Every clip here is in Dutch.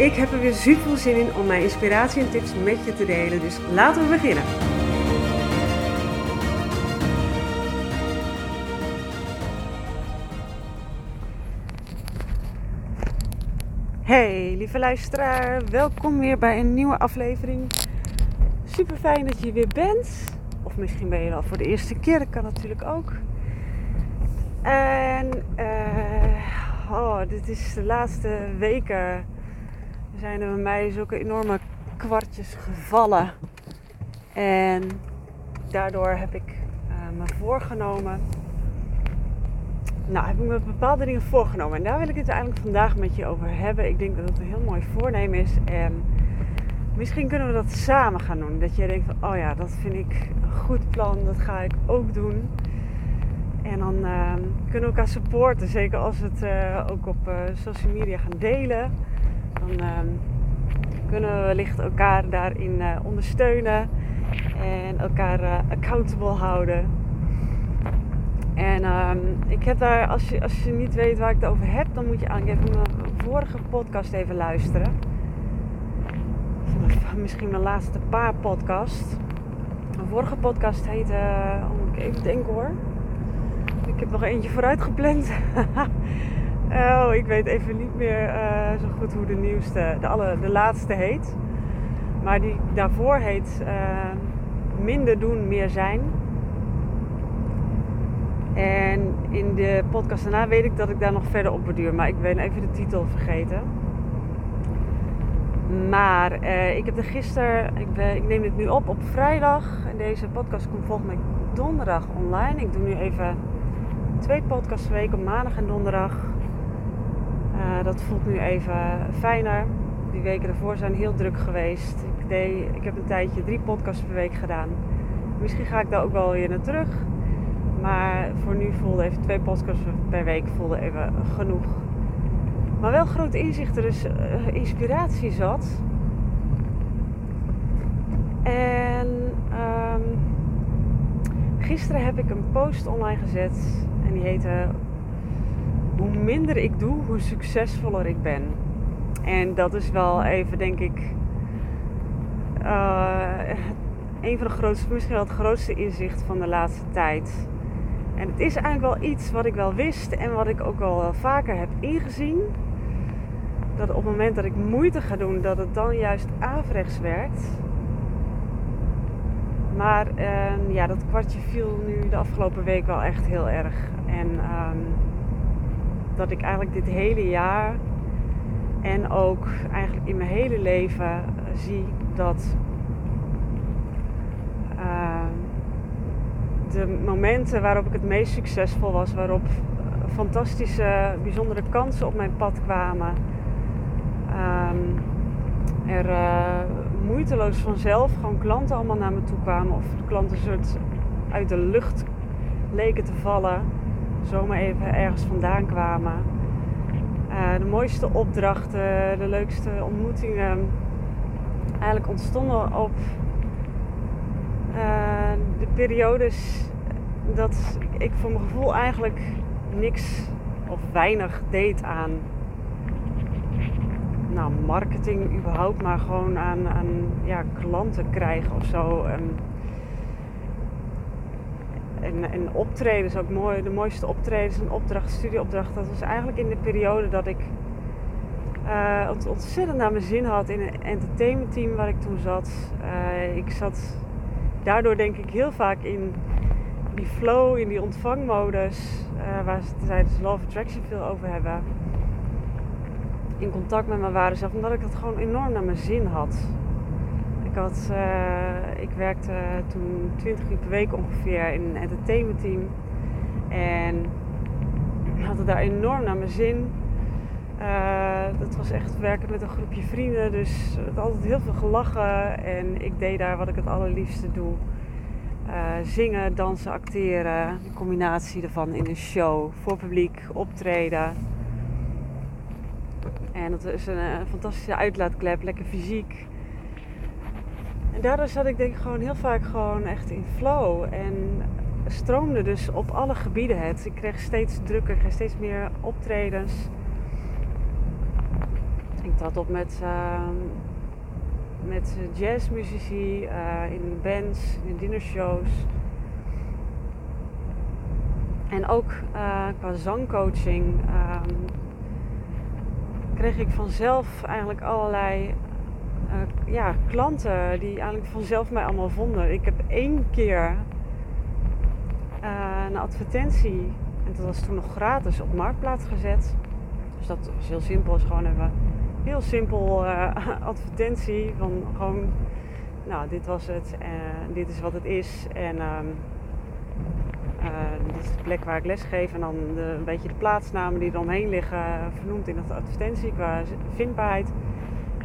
Ik heb er weer super veel zin in om mijn inspiratie en tips met je te delen, dus laten we beginnen. Hey lieve luisteraar, welkom weer bij een nieuwe aflevering. Super fijn dat je weer bent. Of misschien ben je al voor de eerste keer, dat kan natuurlijk ook. En uh, oh, dit is de laatste weken zijn er bij mij zulke enorme kwartjes gevallen. En daardoor heb ik uh, me voorgenomen. Nou, heb ik me bepaalde dingen voorgenomen. En daar wil ik het eigenlijk vandaag met je over hebben. Ik denk dat het een heel mooi voornemen is. En misschien kunnen we dat samen gaan doen. Dat jij denkt van, oh ja, dat vind ik een goed plan. Dat ga ik ook doen. En dan uh, kunnen we elkaar supporten. Zeker als we het uh, ook op social media gaan delen. Dan uh, kunnen we wellicht elkaar daarin ondersteunen. En elkaar accountable houden. En ehm, ik heb daar, als je, als je niet weet waar ik het over heb, dan moet je eigenlijk even mijn vorige podcast even luisteren. Misschien mijn laatste paar podcast. Mijn vorige podcast heette, oh, moet ik even denken hoor. Ik heb nog eentje vooruit gepland. oh, ik weet even niet meer uh, zo goed hoe de nieuwste, de, alle, de laatste heet. Maar die daarvoor heet uh, Minder doen, meer zijn. En in de podcast daarna weet ik dat ik daar nog verder op borduur. Maar ik ben even de titel vergeten. Maar uh, ik heb er gisteren, ik, ben, ik, neem dit nu op op vrijdag. En deze podcast komt volgens mij donderdag online. Ik doe nu even twee podcasts per week maandag en donderdag. Uh, dat voelt nu even fijner. Die weken ervoor zijn heel druk geweest. Ik, deed, ik heb een tijdje drie podcasts per week gedaan. Misschien ga ik daar ook wel weer naar terug. Maar voor nu voelde even twee podcasts per week voelde even genoeg. Maar wel groot inzicht, er dus inspiratie zat. En um, gisteren heb ik een post online gezet. En die heette Hoe minder ik doe, hoe succesvoller ik ben. En dat is wel even, denk ik, uh, een van de grootste, misschien wel het grootste inzicht van de laatste tijd. En het is eigenlijk wel iets wat ik wel wist en wat ik ook wel vaker heb ingezien. Dat op het moment dat ik moeite ga doen, dat het dan juist averechts werkt. Maar uh, ja, dat kwartje viel nu de afgelopen week wel echt heel erg. En um, dat ik eigenlijk dit hele jaar en ook eigenlijk in mijn hele leven uh, zie dat uh, de momenten waarop ik het meest succesvol was, waarop fantastische, bijzondere kansen op mijn pad kwamen, um, er uh, moeiteloos vanzelf gewoon klanten allemaal naar me toe kwamen of klanten soort uit de lucht leken te vallen, zomaar even ergens vandaan kwamen. Uh, de mooiste opdrachten, de leukste ontmoetingen, eigenlijk ontstonden op uh, de periodes dat ik voor mijn gevoel eigenlijk niks of weinig deed aan nou, marketing überhaupt, maar gewoon aan, ja, klanten krijgen of zo. En, en optredens ook mooi. De mooiste optredens en opdracht, studieopdracht. Dat was eigenlijk in de periode dat ik uh, ontzettend naar mijn zin had in een entertainmentteam waar ik toen zat. Uh, ik zat daardoor denk ik heel vaak in die flow, in die ontvangmodus. Uh, waar ze tijdens of Attraction veel over hebben in contact met mijn ware zelf, omdat ik dat gewoon enorm naar mijn zin had. Ik, had, uh, ik werkte toen 20 uur per week ongeveer in een entertainment team. En had het daar enorm naar mijn zin. Uh, dat was echt werken met een groepje vrienden. Dus altijd heel veel gelachen. En ik deed daar wat ik het allerliefste doe. Uh, zingen, dansen, acteren. Een combinatie ervan in een show. Voor publiek, optreden. En dat is een fantastische uitlaatklep. Lekker fysiek. En daardoor zat ik denk ik gewoon heel vaak gewoon echt in flow. En stroomde dus op alle gebieden het. Ik kreeg steeds drukker, ik kreeg steeds meer optredens. Ik trad op met, uh, met jazzmuzici, uh, in bands, in dinnershows. En ook uh, qua zangcoaching um, kreeg ik vanzelf eigenlijk allerlei ja, klanten die eigenlijk vanzelf mij allemaal vonden. Ik heb één keer uh, een advertentie, en dat was toen nog gratis, op Marktplaats gezet. Dus dat was heel simpel, is gewoon even heel simpel uh, advertentie van gewoon, nou dit was het, en dit is wat het is en um, dit is de plek waar ik les geef en dan de, een beetje de plaatsnamen die er omheen liggen vernoemd in de advertentie qua vindbaarheid.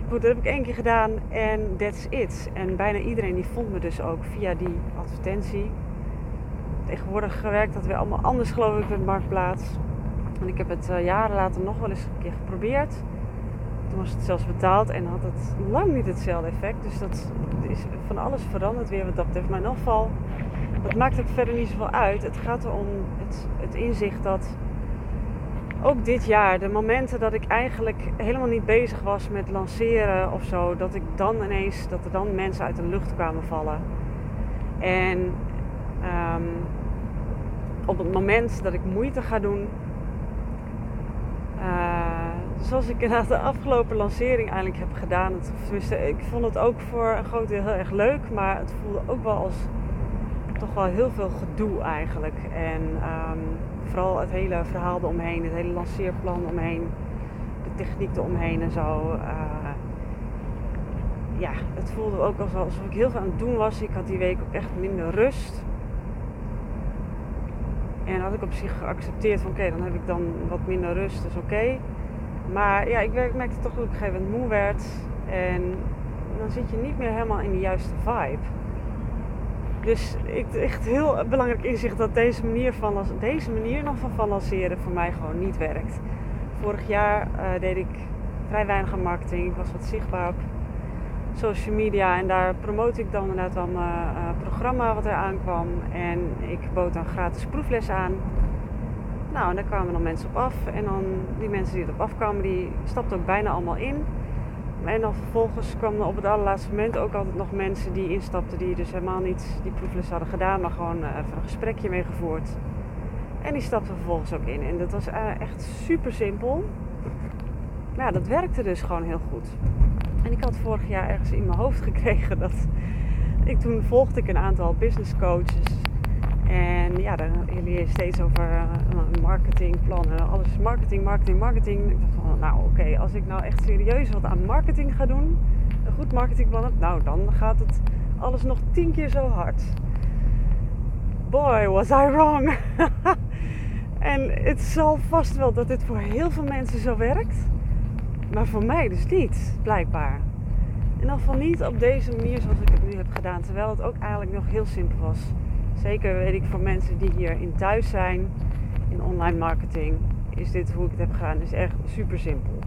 Goed, dat heb ik één keer gedaan en that's it. En bijna iedereen die vond me dus ook via die advertentie. Tegenwoordig werkt dat weer allemaal anders geloof ik met Marktplaats. En ik heb het uh, jaren later nog wel eens een keer geprobeerd. Toen was het zelfs betaald en had het lang niet hetzelfde effect. Dus dat is van alles veranderd weer wat dat betreft. Maar in dat maakt ook verder niet zoveel uit. Het gaat erom het, het inzicht dat ook dit jaar, de momenten dat ik eigenlijk helemaal niet bezig was met lanceren of zo, dat ik dan ineens, dat er dan mensen uit de lucht kwamen vallen. En um, op het moment dat ik moeite ga doen, uh, zoals ik inderdaad de afgelopen lancering eigenlijk heb gedaan, het, ik vond het ook voor een groot deel heel erg leuk, maar het voelde ook wel als toch wel heel veel gedoe eigenlijk. En um, vooral het hele verhaal eromheen, het hele lanceerplan omheen, de techniek eromheen en zo. Uh, ja, het voelde ook alsof ik heel veel aan het doen was. Ik had die week ook echt minder rust. En had ik op zich geaccepteerd van oké, dan heb ik dan wat minder rust, dus oké. Maar ja, ik merkte toch dat ik op een gegeven moment moe werd. En dan zit je niet meer helemaal in de juiste vibe. Dus ik echt heel belangrijk inzicht dat deze manier, van, deze manier nog van, van lanceren voor mij gewoon niet werkt. Vorig jaar uh, deed ik vrij weinig marketing. Ik was wat zichtbaar op social media en daar promote ik dan inderdaad mijn uh, programma wat er aankwam. En ik bood dan gratis proefles aan. Nou, en daar kwamen dan mensen op af. En dan die mensen die erop afkwamen, die stapten ook bijna allemaal in. En dan vervolgens kwamen er op het allerlaatste moment ook altijd nog mensen die instapten die dus helemaal niet die proefles hadden gedaan, maar gewoon uh, even een gesprekje mee gevoerd. En die stapten vervolgens ook in. En dat was uh, echt super simpel. Maar ja, dat werkte dus gewoon heel goed. En ik had vorig jaar ergens in mijn hoofd gekregen dat ik toen volgde ik een aantal business coaches. En ja, dan je steeds over uh, marketingplannen. Alles marketing, marketing, marketing. Ik dacht van, nou oké, als ik nou echt serieus wat aan marketing ga doen, een goed marketingplan heb, nou dan gaat het alles nog tien keer zo hard. Boy, was I wrong. en het zal vast wel dat dit voor heel veel mensen zo werkt. Maar voor mij dus niet, blijkbaar. In ieder geval niet op deze manier zoals ik het nu heb gedaan. Terwijl het ook eigenlijk nog heel simpel was. Zeker weet ik voor mensen die hierin thuis zijn in online marketing. Is dit hoe ik het heb gedaan. is echt super simpel.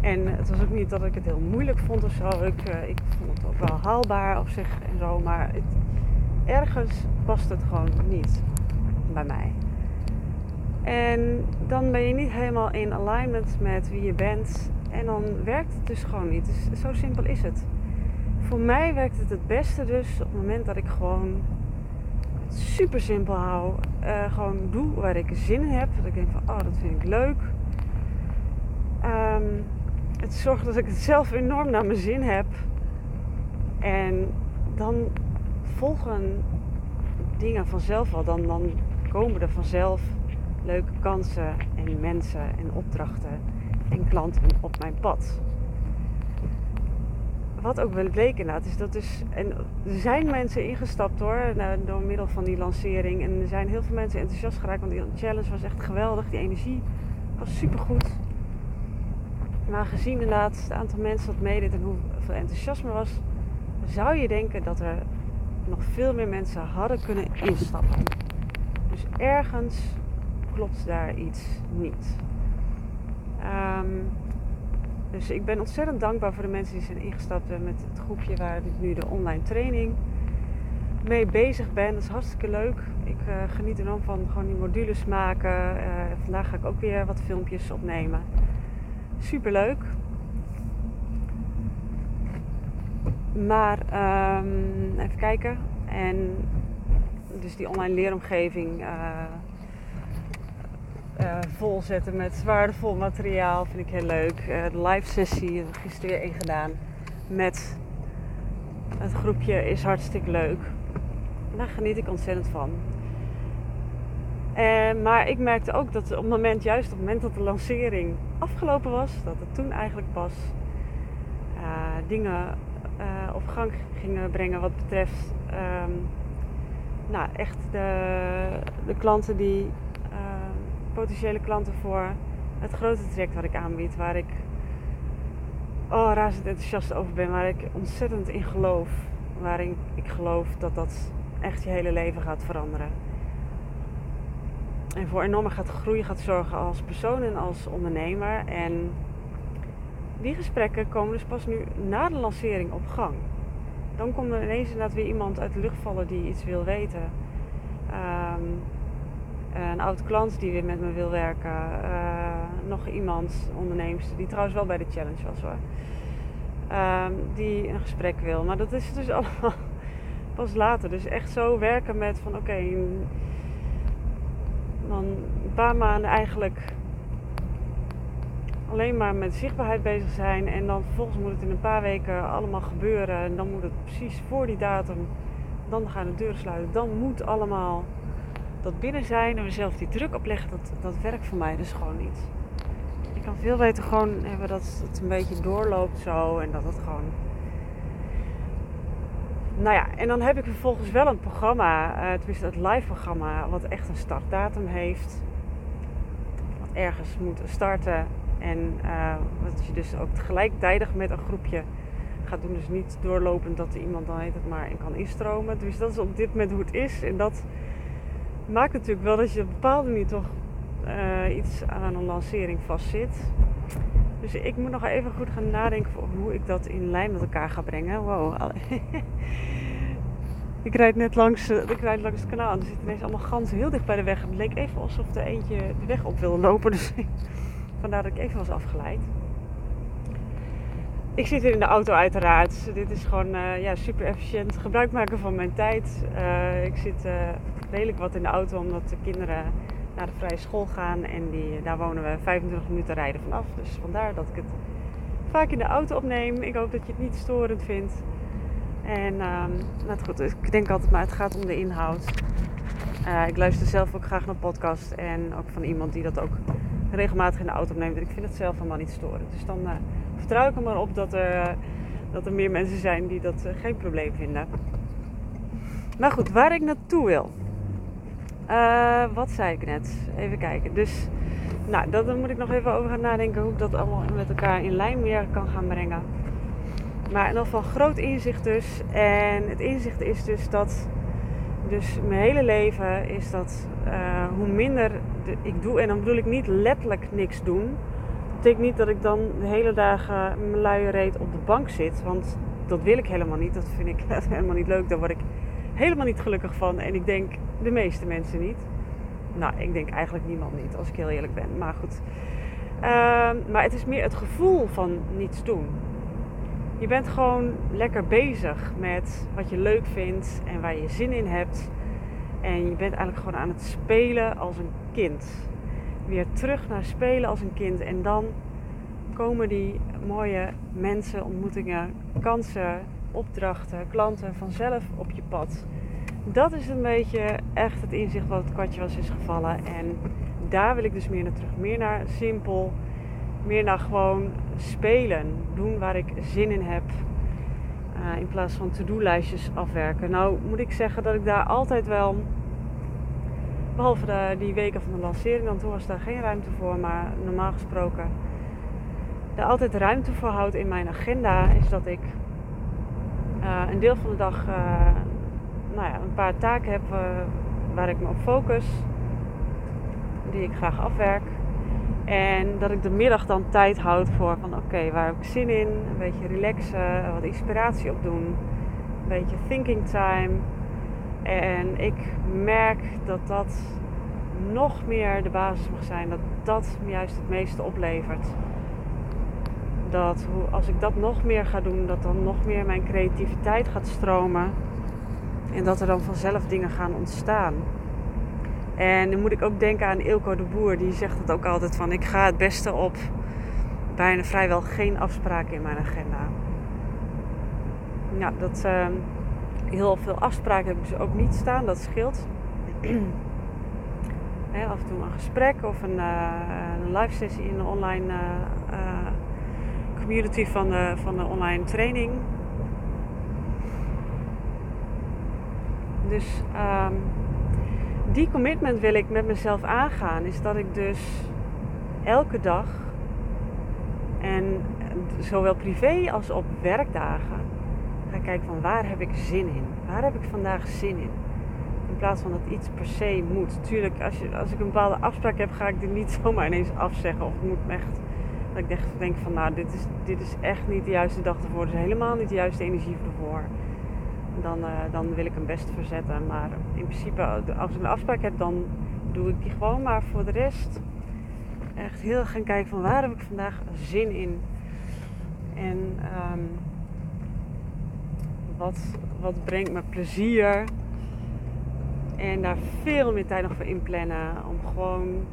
En het was ook niet dat ik het heel moeilijk vond of zo. Ik, uh, ik vond het ook wel haalbaar op zich en zo. Maar het, ergens past het gewoon niet bij mij. En dan ben je niet helemaal in alignment met wie je bent. En dan werkt het dus gewoon niet. Dus zo simpel is het. Voor mij werkt het het beste dus op het moment dat ik gewoon het super simpel hou. Uh, gewoon doe waar ik zin in heb. Dat ik denk van, oh, dat vind ik leuk. Um, het zorgt dat ik het zelf enorm naar mijn zin heb. En dan volgen dingen vanzelf al. Dan, dan komen er vanzelf leuke kansen en mensen en opdrachten en klanten op mijn pad. Wat ook wel bleek inderdaad is dat dus, en er zijn mensen ingestapt hoor, door middel van die lancering. En er zijn heel veel mensen enthousiast geraakt, want die challenge was echt geweldig. Die energie was super goed. Maar gezien inderdaad het aantal mensen dat meedeed en hoeveel enthousiasme was, zou je denken dat er nog veel meer mensen hadden kunnen instappen. Dus ergens klopt daar iets niet. Ehm, dus ik ben ontzettend dankbaar voor de mensen die zijn ingestapt met het groepje waar ik nu de online training mee bezig ben. Dat is hartstikke leuk. Ik uh, geniet enorm van gewoon die modules maken. Uh, vandaag ga ik ook weer wat filmpjes opnemen. Super leuk. Maar um, even kijken. En dus die online leeromgeving uh, volzetten met waardevol materiaal vind ik heel leuk. Uh, de live sessie heb ik gisteren weer gedaan met het groepje is hartstikke leuk. Daar geniet ik ontzettend van. En, maar ik merkte ook dat op het moment, juist op het moment dat de lancering afgelopen was, dat het toen eigenlijk pas dingen op gang gingen brengen wat betreft um, nou, echt de, de klanten die potentiële klanten voor het grote traject wat ik aanbied, waar ik oh, razend enthousiast over ben, waar ik ontzettend in geloof, waarin ik geloof dat dat echt je hele leven gaat veranderen. En voor enorme gaat groei gaat zorgen als persoon en als ondernemer. En die gesprekken komen dus pas nu na de lancering op gang dan komt er ineens inderdaad weer iemand uit de lucht vallen die iets wil weten. Um, een oude klant die weer met me wil werken. Uh, nog iemand, ondernemster, die trouwens wel bij de challenge was hoor. Um, die een gesprek wil. Maar dat is dus allemaal pas later. Dus echt zo werken met van oké, dan een paar maanden eigenlijk alleen maar met zichtbaarheid bezig zijn. En dan vervolgens moet het in een paar weken allemaal gebeuren. En dan moet het precies voor die datum. Dan gaan de deuren sluiten. Dan moet allemaal dat binnen zijn. En mezelf die druk opleggen. Dat, dat werkt voor mij dus gewoon niet. Ik kan veel beter gewoon hebben dat het een beetje doorloopt zo. En dat het gewoon. Nou ja, en dan heb ik vervolgens wel een programma. Uh, tenminste, het live programma. Wat echt een startdatum heeft. Wat ergens moet starten en uh, wat je dus ook gelijktijdig met een groepje gaat doen. Dus niet doorlopend dat er iemand dan heet het maar in kan instromen. Dus dat is op dit moment hoe het is. En dat maakt natuurlijk wel dat je op bepaalde manier toch uh, iets aan een lancering vastzit. Dus ik moet nog even goed gaan nadenken over hoe ik dat in lijn met elkaar ga brengen. Wow. ik rijd net langs, uh, ik rijd langs het kanaal en er zitten ineens allemaal ganzen heel dicht bij de weg. Het leek even alsof er eentje de weg op wilde lopen. Dus Vandaar dat ik even was afgeleid. Ik zit weer in de auto uiteraard. Dit is gewoon uh, ja, super efficiënt gebruik maken van mijn tijd. Uh, ik zit uh, redelijk wat in de auto omdat de kinderen naar de vrije school gaan. En die, daar wonen we 25 minuten rijden vanaf. Dus vandaar dat ik het vaak in de auto opneem. Ik hoop dat je het niet storend vindt. En um, nou goed, ik denk altijd maar het gaat om de inhoud. ik luister zelf ook graag naar podcast. En ook van iemand die dat ook regelmatig in de auto opneemt. En ik vind het zelf helemaal niet storend. Dus dan vertrouw ik er maar op dat er, dat er meer mensen zijn die dat uh, geen probleem vinden. Maar goed, waar ik naartoe wil. wat zei ik net? Even kijken. Dus, nou, daar moet ik nog even over gaan nadenken hoe ik dat allemaal met elkaar in lijn meer kan gaan brengen. Maar in ieder geval groot inzicht dus. En het inzicht is dus dat dus mijn hele leven is dat uh, hoe minder ik doe, en dan bedoel ik niet letterlijk niks doen. Betekent niet dat ik dan de hele dagen mijn luie reet op de bank zit. Want dat wil ik helemaal niet. Dat vind ik helemaal niet leuk. Daar word ik helemaal niet gelukkig van. En ik denk de meeste mensen niet. Nou, ik denk eigenlijk niemand niet, als ik heel eerlijk ben. Maar goed. Uh, maar het is meer het gevoel van niets doen. Je bent gewoon lekker bezig met wat je leuk vindt en waar je zin in hebt. En je bent eigenlijk gewoon aan het spelen als een kind. Weer terug naar spelen als een kind. En dan komen die mooie mensen, ontmoetingen, kansen, opdrachten, klanten vanzelf op je pad. Dat is een beetje echt het inzicht wat het kwartje was is gevallen. En daar wil ik dus meer naar terug. Meer naar simpel. Meer naar gewoon spelen. Doen waar ik zin in heb. Uh, in plaats van to-do-lijstjes afwerken. Nou moet ik zeggen dat ik daar altijd wel Behalve de, die weken van de lancering, dan toen was daar geen ruimte voor. Maar normaal gesproken er altijd ruimte voor houd in mijn agenda is dat ik uh, een deel van de dag uh, nou ja, een paar taken heb uh, waar ik me op focus, die ik graag afwerk. En dat ik de middag dan tijd houd voor van oké, waar heb ik zin in? Een beetje relaxen, wat inspiratie opdoen, een beetje thinking time. En ik merk dat dat nog meer de basis mag zijn, dat dat juist het meeste oplevert dat als ik dat nog meer ga doen, dat dan nog meer mijn creativiteit gaat stromen. En dat er dan vanzelf dingen gaan ontstaan. En dan moet ik ook denken aan Ilko de Boer. Die zegt het ook altijd van ik ga het beste op bijna vrijwel geen afspraken in mijn agenda. Ja, dat uh, heel veel afspraken heb ik dus ook niet staan. Dat scheelt. af en toe een gesprek of een, uh, een live sessie in een online uh, community van de, van de online training. Dus um, die commitment wil ik met mezelf aangaan. Is dat ik dus elke dag en zowel privé als op werkdagen ga kijken van waar heb ik zin in? Waar heb ik vandaag zin in? In plaats van dat iets per se moet. Tuurlijk, als, je, als ik een bepaalde afspraak heb, ga ik dit niet zomaar ineens afzeggen. Of moet echt dat ik denk van nou, dit is, dit is echt niet de juiste dag ervoor. Is helemaal niet de juiste energie ervoor. Dan, uh, dan wil ik hem best verzetten. Maar in principe, als ik een afspraak heb, dan doe ik die gewoon. Maar voor de rest echt heel gaan kijken van waar heb ik vandaag zin in. En um, wat, wat brengt me plezier. En daar veel meer tijd nog voor inplannen. Om gewoon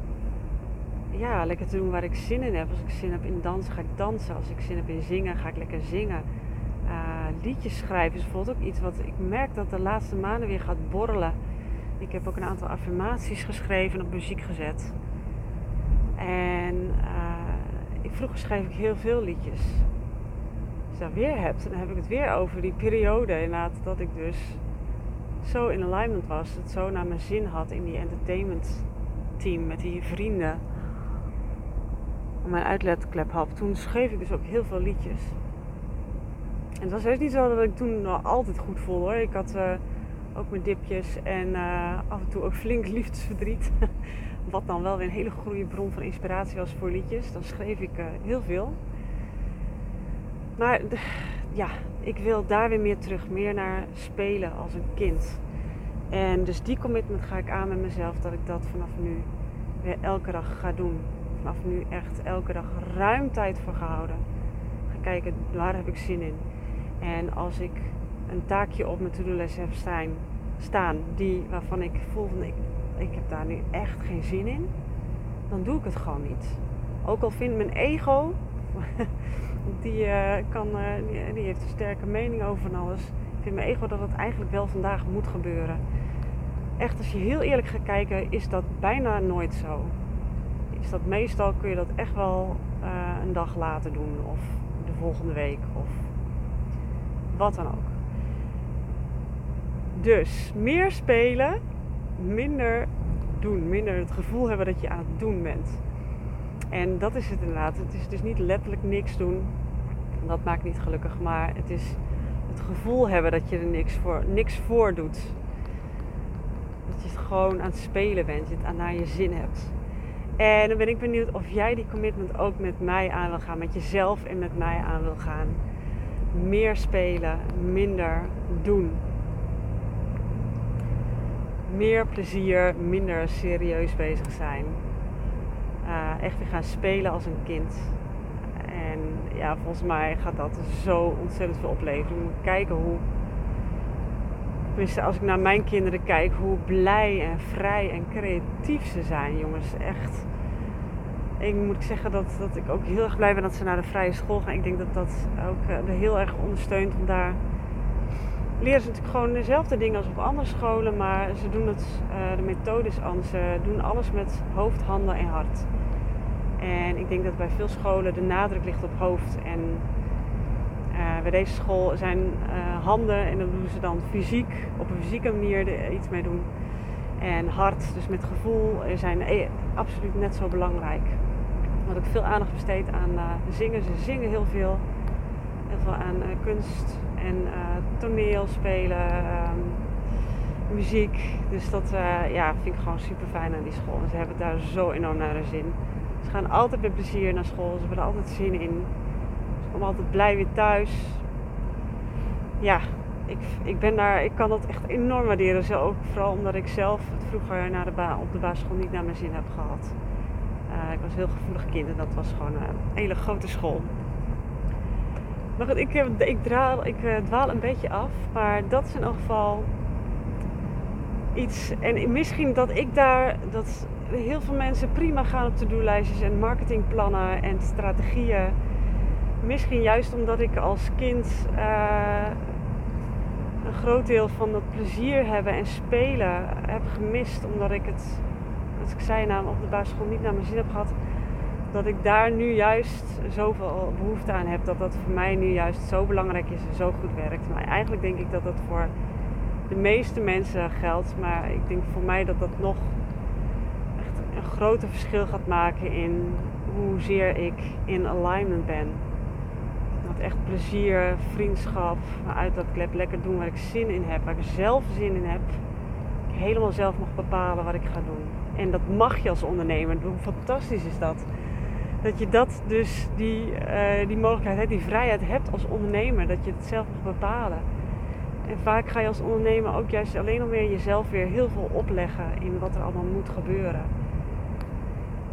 ja, lekker te doen waar ik zin in heb. Als ik zin heb in dansen, ga ik dansen. Als ik zin heb in zingen, ga ik lekker zingen. Uh, liedjes schrijven is bijvoorbeeld ook iets wat ik merk dat de laatste maanden weer gaat borrelen. Ik heb ook een aantal affirmaties geschreven en op muziek gezet. En ik, vroeger schreef ik heel veel liedjes. Weer hebt, dan heb ik het weer over die periode inderdaad dat ik dus zo in alignment was. Het zo naar mijn zin had in die entertainment team met die vrienden mijn uitlaatklep had. Toen schreef ik dus ook heel veel liedjes. En het was heus niet zo dat ik toen altijd goed voelde hoor. Ik had uh, ook mijn dipjes en uh, af en toe ook flink liefdesverdriet. Wat dan wel weer een hele goede bron van inspiratie was voor liedjes. Dan schreef ik uh, heel veel. Maar ja, ik wil daar weer meer terug. Meer naar spelen als een kind. En dus die commitment ga ik aan met mezelf. Dat ik dat vanaf nu weer elke dag ga doen vanaf nu echt elke dag ruim tijd voor gehouden. Ga kijken waar heb ik zin in. En als ik een taakje op mijn to-do-les heb staan, staan die, waarvan ik voel van ik, ik heb daar nu echt geen zin in, dan doe ik het gewoon niet. Ook al vindt mijn ego, die, uh, kan, uh, die heeft een sterke mening over van alles. Vindt mijn ego dat het eigenlijk wel vandaag moet gebeuren. Echt, als je heel eerlijk gaat kijken, is dat bijna nooit zo is dat meestal kun je dat echt wel uh, een dag later doen of de volgende week of wat dan ook. Dus meer spelen, minder doen, minder het gevoel hebben dat je aan het doen bent. En dat is het inderdaad. Het is dus niet letterlijk niks doen. Dat maakt niet gelukkig, maar het is het gevoel hebben dat je er niks voor, niks voor doet. Dat je het gewoon aan het spelen bent, je het aan naar je zin hebt. En dan ben ik benieuwd of jij die commitment ook met mij aan wil gaan, met jezelf en met mij aan wil gaan. Meer spelen, minder doen. Meer plezier, minder serieus bezig zijn. Uh, echt weer gaan spelen als een kind. En ja, volgens mij gaat dat zo ontzettend veel opleveren. Je moet kijken hoe. Tenminste, als ik naar mijn kinderen kijk, hoe blij en vrij en creatief ze zijn, jongens. Echt ik moet zeggen dat, dat ik ook heel erg blij ben dat ze naar de vrije school gaan. Ik denk dat dat ook uh, heel erg ondersteunt. Want daar leren ze natuurlijk gewoon dezelfde dingen als op andere scholen. Maar ze doen het, uh, de methode is anders. Ze doen alles met hoofd, handen en hart. En ik denk dat bij veel scholen de nadruk ligt op hoofd. En uh, bij deze school zijn handen en dan doen ze dan fysiek, op een fysieke manier er iets mee doen. en hart, dus met gevoel, zijn absoluut net zo belangrijk. Wat ik veel aandacht besteed aan zingen. Ze zingen heel veel. Heel veel aan kunst en toneel spelen, um, muziek. Dus dat ja, vind ik gewoon super fijn aan die school. En ze hebben daar zo enorm naar zin. Ze gaan altijd met plezier naar school. Ze hebben er altijd zin in. Ze komen altijd blij weer thuis. Ja, ik, ik, ben daar, ik kan dat echt enorm waarderen. Zo ook vooral omdat ik zelf het vroeger naar de op de basisschool niet naar mijn zin heb gehad. Uh, ik was heel gevoelig kind en dat was gewoon een hele grote school. Maar goed, ik, ik, draal, ik uh, dwaal een beetje af. Maar dat is in elk geval iets. En misschien dat ik daar. Dat heel veel mensen prima gaan op to-do-lijstjes en marketingplannen en strategieën. Misschien juist omdat ik als kind uh, een groot deel van dat plezier hebben en spelen heb gemist. Omdat ik het, als ik zei, nou, op de basisschool niet naar mijn zin heb gehad. Dat ik daar nu juist zoveel behoefte aan heb. Dat dat voor mij nu juist zo belangrijk is en zo goed werkt. Maar eigenlijk denk ik dat dat voor de meeste mensen geldt. Maar ik denk voor mij dat dat nog een groter verschil gaat maken in hoezeer ik in alignment ben echt plezier, vriendschap, uitlaatklep, lekker doen waar ik zin in heb, waar ik zelf zin in heb. Ik helemaal zelf mag bepalen wat ik ga doen. En dat mag je als ondernemer. Hoe fantastisch is dat? Dat je dat dus, die, uh, die mogelijkheid, die vrijheid hebt als ondernemer. Dat je het zelf mag bepalen. En vaak ga je als ondernemer ook juist alleen al weer jezelf weer heel veel opleggen in wat er allemaal moet gebeuren.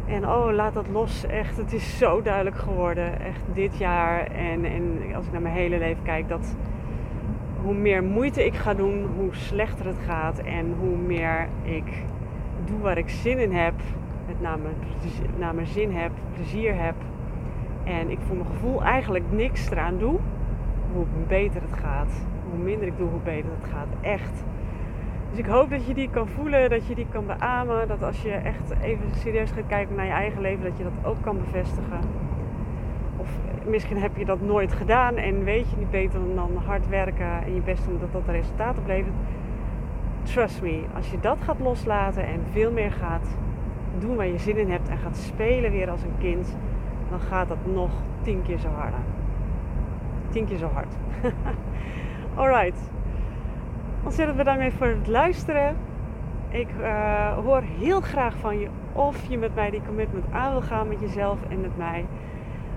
En oh, laat dat los. Echt, het is zo duidelijk geworden. Echt dit jaar. En, en als ik naar mijn hele leven kijk, dat hoe meer moeite ik ga doen, hoe slechter het gaat. En hoe meer ik doe waar ik zin in heb. Met name naar mijn zin heb, plezier heb. En ik voor mijn gevoel eigenlijk niks eraan doe. Hoe beter het gaat. Hoe minder ik doe, hoe beter het gaat. Echt. Dus ik hoop dat je die kan voelen, dat je die kan beamen. Dat als je echt even serieus gaat kijken naar je eigen leven, dat je dat ook kan bevestigen. Of misschien heb je dat nooit gedaan en weet je niet beter dan hard werken en je best doen dat dat resultaat oplevert. Trust me, als je dat gaat loslaten en veel meer gaat doen waar je zin in hebt en gaat spelen weer als een kind, dan gaat dat nog tien keer zo harder. Tien keer zo hard. Alright ontzettend bedankt voor het luisteren. Ik uh, hoor heel graag van je of je met mij die commitment aan wil gaan met jezelf en met mij.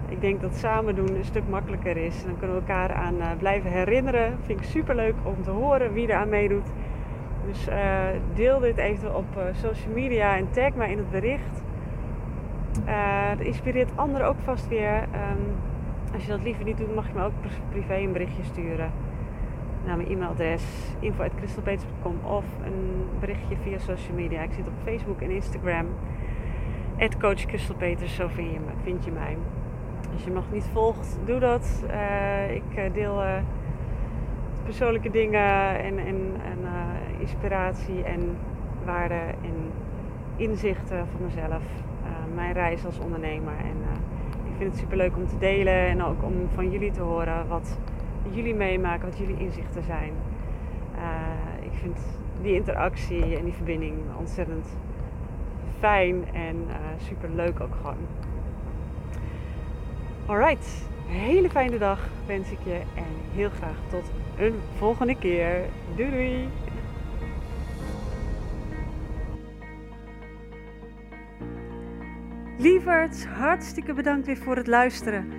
Ik denk dat samen doen een stuk makkelijker is. Dan kunnen we elkaar aan uh, blijven herinneren. Vind ik super leuk om te horen wie er aan meedoet. Dus uh, deel dit even op social media en tag mij in het bericht. dat inspireert anderen ook vast weer. Um, als je dat liever niet doet, mag je me ook privé een berichtje sturen naar mijn e-mailadres info.crystalpeters.com of een berichtje via social media. Ik zit op Facebook en Instagram. Coach zo vind je, me, vind je mij. Als je me nog niet volgt, doe dat. Uh, ik eh, deel uh, persoonlijke dingen en, en, en inspiratie en waarden en inzichten van mezelf. mijn reis als ondernemer. En ik vind het super leuk om te delen en ook om van jullie te horen wat jullie meemaken, wat jullie inzichten zijn. Uh, ik vind die interactie en die verbinding ontzettend fijn en uh, super leuk ook gewoon. Alright, hele fijne dag wens ik je en heel graag tot een volgende keer. Doei doei! Lieverds, hartstikke bedankt weer voor het luisteren.